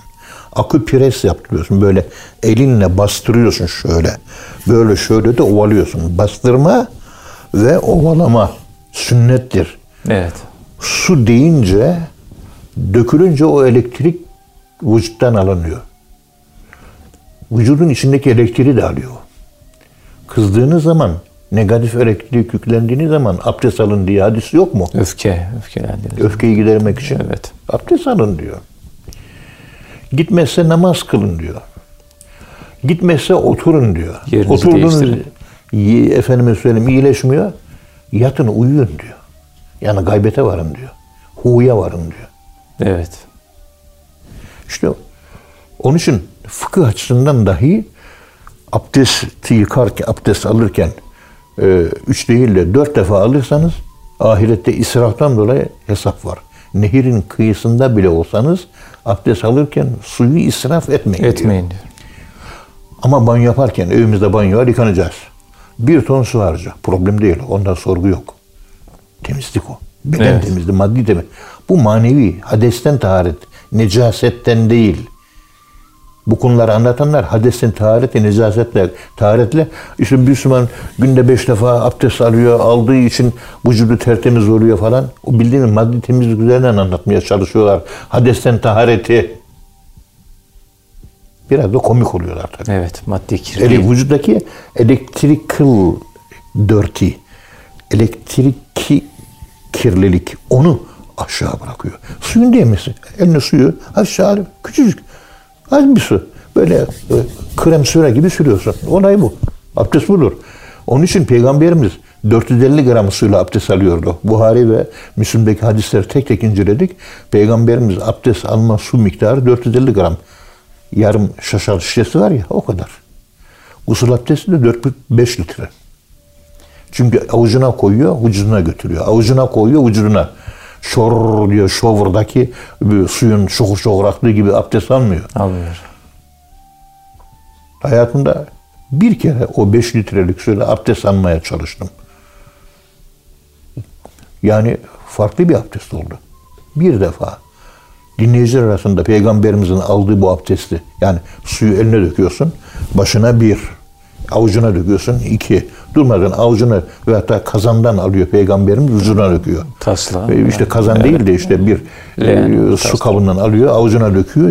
Akupres yaptırıyorsun. Böyle elinle bastırıyorsun şöyle. Böyle şöyle de ovalıyorsun. Bastırma ve ovalama sünnettir. Evet. Su deyince, dökülünce o elektrik vücuttan alınıyor. Vücudun içindeki elektriği de alıyor. Kızdığınız zaman, negatif elektrik yüklendiğiniz zaman abdest alın diye hadis yok mu? Öfke. Öfkelendiniz. Öfkeyi gidermek için. Evet. Abdest alın diyor. Gitmezse namaz kılın diyor. Gitmezse oturun diyor. Yerinizi Oturduğunuz değiştirin. efendime söyleyeyim iyileşmiyor. Yatın uyuyun diyor. Yani gaybete varın diyor. Hu'ya varın diyor. Evet. İşte onun için fıkıh açısından dahi abdesti yıkarken, abdest alırken üç değil de dört defa alırsanız ahirette israftan dolayı hesap var. Nehirin kıyısında bile olsanız abdest alırken suyu israf etmeyin. Etmeyin diyor. Ama banyo yaparken evimizde banyo var yıkanacağız. Bir ton su harca. Problem değil. Ondan sorgu yok. Temizlik o. Beden Evet. temizliği, maddi temiz. Bu manevi. Hadesten taharet. Necasetten değil. Bu konuları anlatanlar hadesten tahareti, necasetle, taharetle işte Müslüman günde beş defa abdest alıyor, aldığı için vücudu tertemiz oluyor falan. O bildiğiniz maddi temizlik üzerinden anlatmaya çalışıyorlar. Hadesten tahareti. Biraz da komik oluyorlar tabii. Evet. Maddi Ele, kirlilik. vücuttaki electrical dirty, elektrik kirlilik onu aşağı bırakıyor. Suyun değmesi. Eline suyu aşağı küçücük. Az bir su. Böyle e, krem süre gibi sürüyorsun. Olay bu. Abdest budur. Onun için Peygamberimiz 450 gram suyla abdest alıyordu. Buhari ve Müslim'deki hadisleri tek tek inceledik. Peygamberimiz abdest alma su miktarı 450 gram. Yarım şaşal şişesi var ya o kadar. Usul abdesti de 4-5 litre. Çünkü avucuna koyuyor, vücuduna götürüyor. Avucuna koyuyor, vücuduna. Şor diyor, şovurdaki suyun şokur şokur aktığı gibi abdest almıyor. Almıyor. Hayatımda bir kere o 5 litrelik suyla abdest almaya çalıştım. Yani farklı bir abdest oldu. Bir defa dinleyiciler arasında peygamberimizin aldığı bu abdesti yani suyu eline döküyorsun başına bir avucuna döküyorsun iki durmadan avucuna ve hatta kazandan alıyor peygamberimiz vücuduna döküyor. Tasla. E, işte kazan Evet. değil de işte bir e, su kabından alıyor avucuna döküyor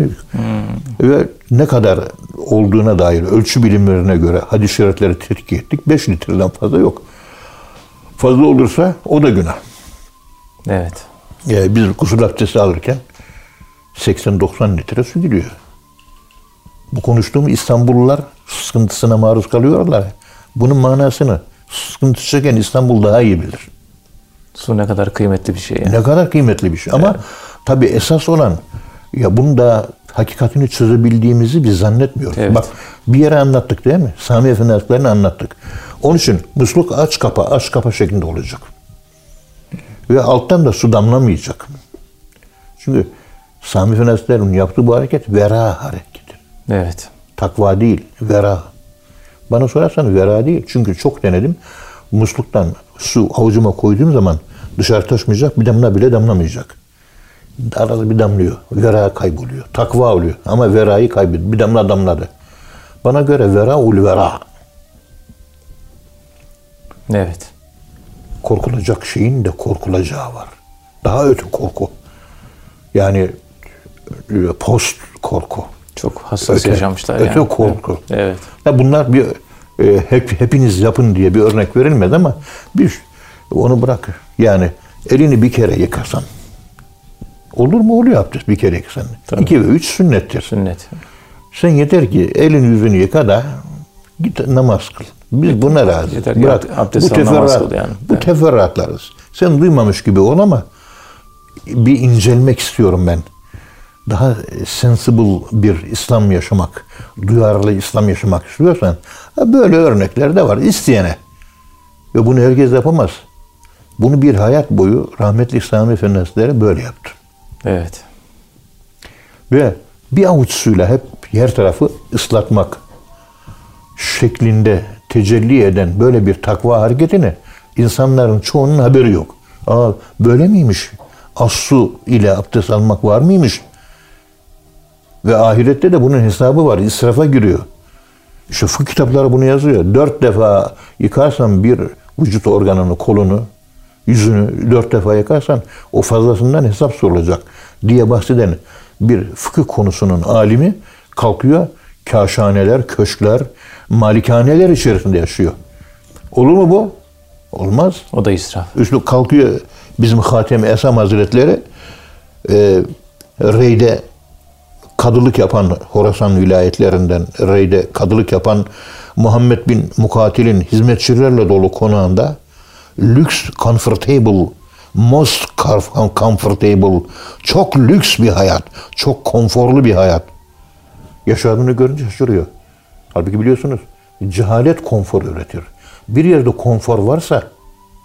ve ne kadar olduğuna dair ölçü bilimlerine göre hadis-i şerifleri tetkik ettik 5 litreden fazla yok. Fazla olursa o da günah. Evet. Yani biz gusül abdesti alırken 80-90 litre su gidiyor. Bu konuştuğum İstanbullular sıkıntısına maruz kalıyorlar. Bunun manasını sıkıntı çeken İstanbul daha iyi bilir. Su ne kadar kıymetli bir şey yani. Ne kadar kıymetli bir şey. Ama tabii esas olan ya bunu da hakikatini çözebildiğimizi biz zannetmiyoruz. Evet. Bak bir yere anlattık değil mi? Sami Efendi Hazretleri'ni anlattık. Onun için musluk aç kapa aç kapa şeklinde olacak. Ve alttan da su damlamayacak. Çünkü Sami Efendi Hazretleri'nin yaptığı bu hareket vera hareketi. Evet. Takva değil, vera. Bana sorarsan vera değil. Çünkü çok denedim. Musluktan su avucuma koyduğum zaman dışarı taşmayacak, bir damla bile damlamayacak. Arada bir damlıyor. Vera kayboluyor. Takva oluyor. Ama verayı kaybediyor. Bir damla damladı. Bana göre vera ul vera. Evet. Korkulacak şeyin de korkulacağı var. Daha öte korku. Yani e, post korku. Çok hassas Öte- yaşamışlar öte yani. korku. Evet. Ya bunlar bir e, hep hepiniz yapın diye bir örnek verilmedi ama bir onu bırak. Yani elini bir kere yıkasan olur mu oluyor abdest bir kere yıkasan. Tabii. İki ve üç sünnettir. Sünnet. Sen yeter ki elini yüzünü yıka da git namaz kıl. Biz buna razı. Yeter Bırak. abdest bu teferruat, kıl yani. bu Evet. teferruatlarız. Sen duymamış gibi ol ama bir incelmek istiyorum ben. Daha sensible bir İslam yaşamak, duyarlı İslam yaşamak istiyorsan böyle örnekler de var isteyene. Ve bunu herkes yapamaz. Bunu bir hayat boyu rahmetli Sami Efendi Hazretleri böyle yaptı. Evet. Ve bir avuç suyla hep yer tarafı ıslatmak şeklinde tecelli eden böyle bir takva hareketini insanların çoğunun haberi yok. Aa böyle miymiş? Az su ile abdest almak var mıymış? Ve ahirette de bunun hesabı var. İsrafa giriyor. İşte fıkıh kitapları bunu yazıyor. Dört defa yıkarsan bir vücut organını, kolunu, yüzünü dört defa yıkarsan o fazlasından hesap sorulacak diye bahseden bir fıkıh konusunun alimi kalkıyor kaşhaneler, köşkler, malikaneler içerisinde yaşıyor. Olur mu bu? Olmaz. O da israf. Üstü kalkıyor bizim Hatem Esam Hazretleri e, Rey'de kadılık yapan Horasan vilayetlerinden Rey'de kadılık yapan Muhammed bin Mukatil'in hizmetçilerle dolu konağında lüks, comfortable, most comf- comfortable, çok lüks bir hayat, çok konforlu bir hayat yaşadığını görünce şaşırıyor. Halbuki biliyorsunuz cehalet konfor üretir. Bir yerde konfor varsa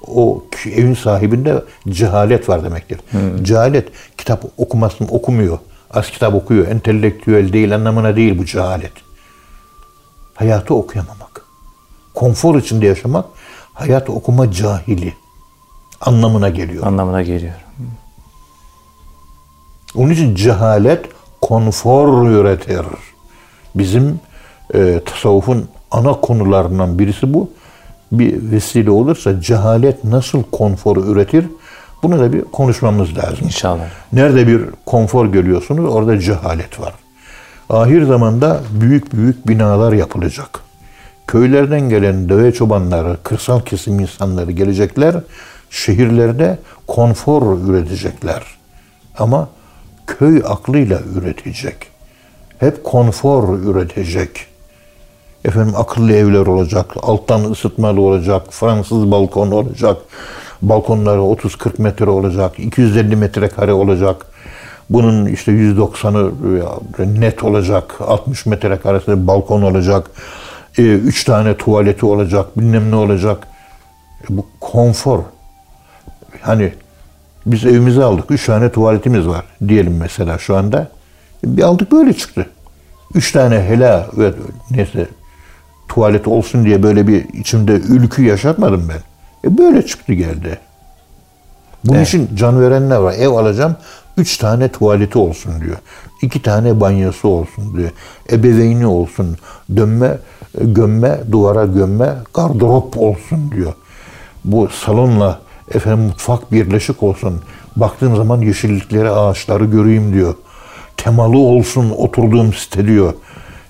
o evin sahibinde cehalet var demektir. Cehalet kitap okumasın okumuyor. Az kitap okuyor. Entelektüel değil anlamına değil bu cehalet. Hayatı okuyamamak. Konfor içinde yaşamak hayat okuma cahili anlamına geliyor. Anlamına geliyor. Onun için cehalet konfor üretir. Bizim e, tasavvufun ana konularından birisi bu. Bir vesile olursa cehalet nasıl konfor üretir? Bunu da bir konuşmamız lazım. İnşallah. Nerede bir konfor görüyorsunuz orada cehalet var. Ahir zamanda büyük büyük binalar yapılacak. Köylerden gelen deve çobanları, kırsal kesim insanları gelecekler. Şehirlerde konfor üretecekler. Ama köy aklıyla üretecek. Hep konfor üretecek. Efendim akıllı evler olacak, alttan ısıtmalı olacak, Fransız balkon olacak, balkonları 30-40 metre olacak, 250 metrekare olacak. Bunun işte 190'ı net olacak, 60 metrekaresi balkon olacak, 3 e, tane tuvaleti olacak, bilmem ne olacak. E, bu konfor. Hani biz evimizi aldık, 3 tane tuvaletimiz var diyelim mesela şu anda. Bir aldık böyle çıktı. 3 tane hela ve neyse tuvalet olsun diye böyle bir içimde ülkü yaşatmadım ben. E böyle çıktı geldi. Bunun evet. için can verenler var. Ev alacağım, üç tane tuvaleti olsun diyor. iki tane banyosu olsun diyor. Ebeveyni olsun. Dönme, gömme, duvara gömme, gardırop olsun diyor. Bu salonla efendim mutfak birleşik olsun. Baktığım zaman yeşillikleri, ağaçları göreyim diyor. Temalı olsun oturduğum site diyor.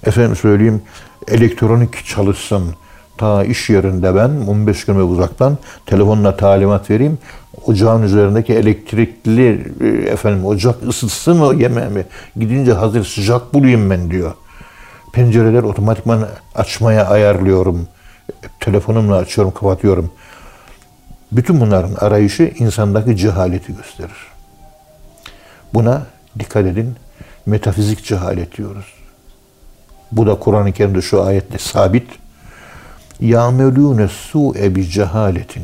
Efendim söyleyeyim elektronik çalışsın. Ta iş yerinde ben 15 km uzaktan telefonla talimat vereyim. Ocağın üzerindeki elektrikli e, efendim ocak ısıtsın o yemeğimi. Gidince hazır sıcak bulayım ben diyor. Pencereler otomatikman açmaya ayarlıyorum. Telefonumla açıyorum, kapatıyorum. Bütün bunların arayışı insandaki cehaleti gösterir. Buna dikkat edin. Metafizik cehalet diyoruz. Bu da Kur'an-ı Kerim'de şu ayette sabit ya'melûne su'e bi cehaletin.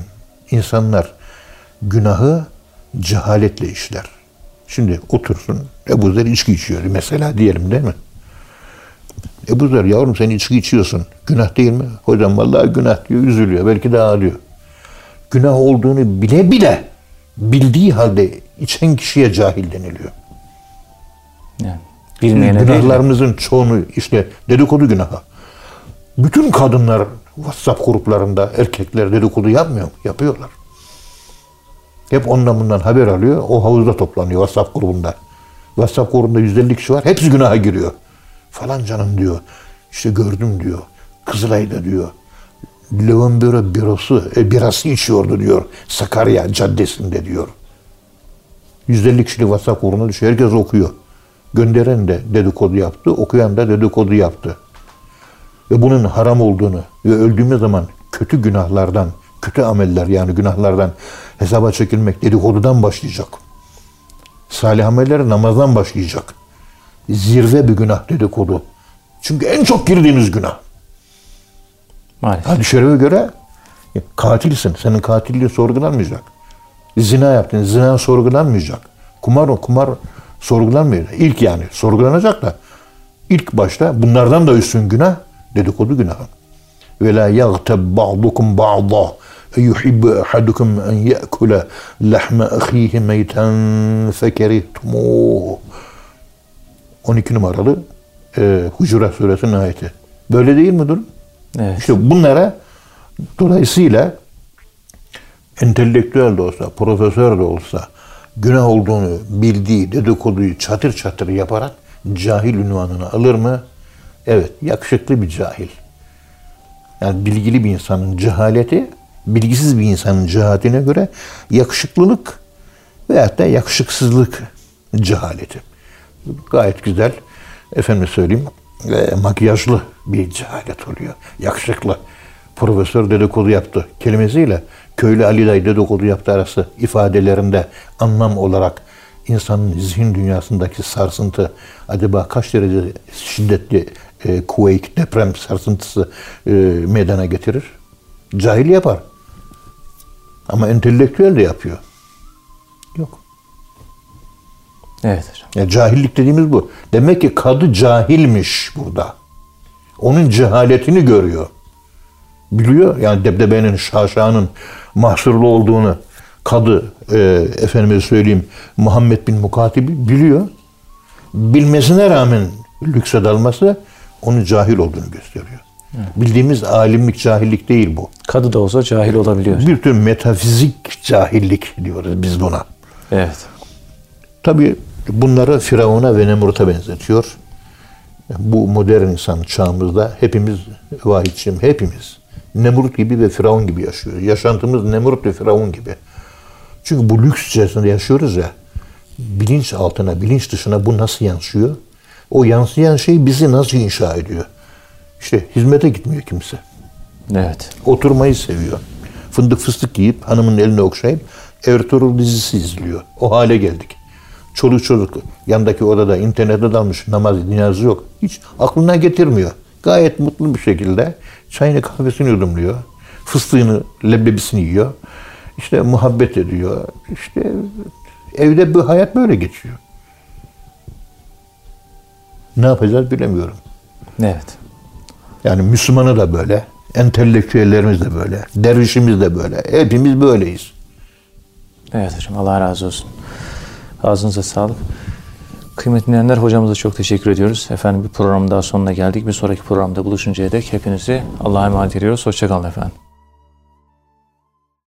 İnsanlar günahı cehaletle işler. Şimdi otursun Ebu Zer içki içiyor mesela diyelim değil mi? Ebu Zer yavrum sen içki içiyorsun. Günah değil mi? Hocam vallahi günah diyor üzülüyor. Belki de ağlıyor. Günah olduğunu bile bile bildiği halde içen kişiye cahil deniliyor. Yani bilmeyene Günahlarımızın çoğunu işte dedikodu günahı. Bütün kadınlar WhatsApp gruplarında erkekler dedikodu yapmıyor mu? Yapıyorlar. Hep ondan bundan haber alıyor. O havuzda toplanıyor WhatsApp grubunda. WhatsApp grubunda 150 kişi var. Hepsi günaha giriyor. Falan canım diyor. İşte gördüm diyor. Kızılay'da diyor. Levon Böre bürosu, e, birası içiyordu diyor. Sakarya Caddesi'nde diyor. 150 kişilik WhatsApp grubuna düşüyor. Herkes okuyor. Gönderen de dedikodu yaptı, okuyan da dedikodu yaptı. Ve bunun haram olduğunu ve öldüğümüz zaman kötü günahlardan, kötü ameller yani günahlardan hesaba çekilmek dedikodudan başlayacak. Salih ameller namazdan başlayacak. Zirve bir günah dedikodu. Çünkü en çok girdiğimiz günah. Maalesef. Hadis-i şerife göre katilsin. Senin katilliğin sorgulanmayacak. Zina yaptın. Zina sorgulanmayacak. Kumar o kumar sorgulanmıyor. İlk yani sorgulanacak da ilk başta bunlardan da üstün günah dedikodu günahı. Ve la yagteb ba'dukum ba'da yuhibbu ahadukum en ye'kule lahme ahihi meyten fekerihtumuh. 12 numaralı e, Hucurat suresinin ayeti. Böyle değil mi durum? Evet. İşte bunlara dolayısıyla entelektüel de olsa, profesör de olsa, günah olduğunu bildiği dedikoduyu çatır çatır yaparak cahil ünvanını alır mı? Evet, yakışıklı bir cahil. Yani bilgili bir insanın cehaleti, bilgisiz bir insanın cehaletine göre yakışıklılık veyahut da yakışıksızlık cehaleti. Gayet güzel, efendim söyleyeyim, e, makyajlı bir cehalet oluyor. Yakışıklı. Profesör dedikodu yaptı kelimesiyle köylü Ali Dayı dedikodu yaptı arası ifadelerinde anlam olarak insanın zihin dünyasındaki sarsıntı acaba kaç derece şiddetli e, quake, deprem sarsıntısı e, meydana getirir? Cahil yapar. Ama entelektüel de yapıyor. Yok. Evet hocam. Ya cahillik dediğimiz bu. Demek ki kadı cahilmiş burada. Onun cehaletini görüyor. Biliyor yani debdebenin, şaşanın mahsurlu olduğunu kadı e, efendime söyleyeyim Muhammed bin Mukatibi biliyor. Bilmesine rağmen lükse dalması onun cahil olduğunu gösteriyor. Evet. Bildiğimiz alimlik, cahillik değil bu. Kadı da olsa cahil olabiliyor. Bir tür metafizik cahillik diyoruz biz buna. Evet. Tabi bunları Firavun'a ve Nemrut'a benzetiyor. Bu modern insan çağımızda hepimiz vahidçim, hepimiz Nemrut gibi ve Firavun gibi yaşıyor. Yaşantımız Nemrut ve Firavun gibi. Çünkü bu lüks içerisinde yaşıyoruz ya. Bilinç altına, bilinç dışına bu nasıl yansıyor? O yansıyan şey bizi nasıl inşa ediyor? İşte hizmete gitmiyor kimse. Evet. Oturmayı seviyor. Fındık fıstık yiyip hanımın elini okşayıp Ertuğrul dizisi izliyor. O hale geldik. Çoluk çocuk yandaki odada internete dalmış namaz niyazı yok. Hiç aklına getirmiyor. Gayet mutlu bir şekilde çayını kahvesini yudumluyor. Fıstığını, leblebisini yiyor. İşte muhabbet ediyor. İşte evde bu hayat böyle geçiyor. Ne yapacağız bilemiyorum. Evet. Yani Müslümanı da böyle, entelektüellerimiz de böyle, dervişimiz de böyle. Hepimiz böyleyiz. Evet hocam Allah razı olsun. Ağzınıza sağlık. Kıymetli dinleyenler hocamıza çok teşekkür ediyoruz. Efendim bir programın daha sonuna geldik. Bir sonraki programda buluşuncaya dek hepinizi Allah'a emanet ediyoruz. Hoşçakalın efendim.